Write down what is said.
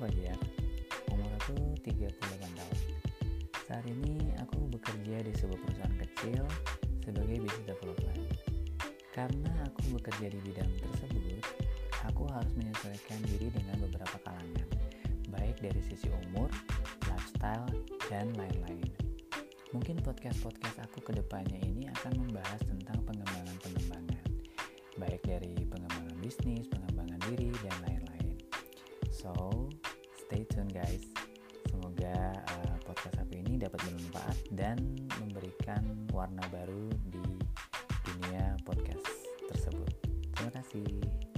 Fajar. Ya? Umur aku 38 tahun. Saat ini aku bekerja di sebuah perusahaan kecil sebagai business developer. Karena aku bekerja di bidang tersebut, aku harus menyesuaikan diri dengan beberapa kalangan, baik dari sisi umur, lifestyle, dan lain-lain. Mungkin podcast-podcast aku ke depannya ini akan membahas tentang pengembangan-pengembangan, baik dari pengembangan bisnis, pengembangan stay tune guys. Semoga uh, podcast aku ini dapat bermanfaat dan memberikan warna baru di dunia podcast tersebut. Terima kasih.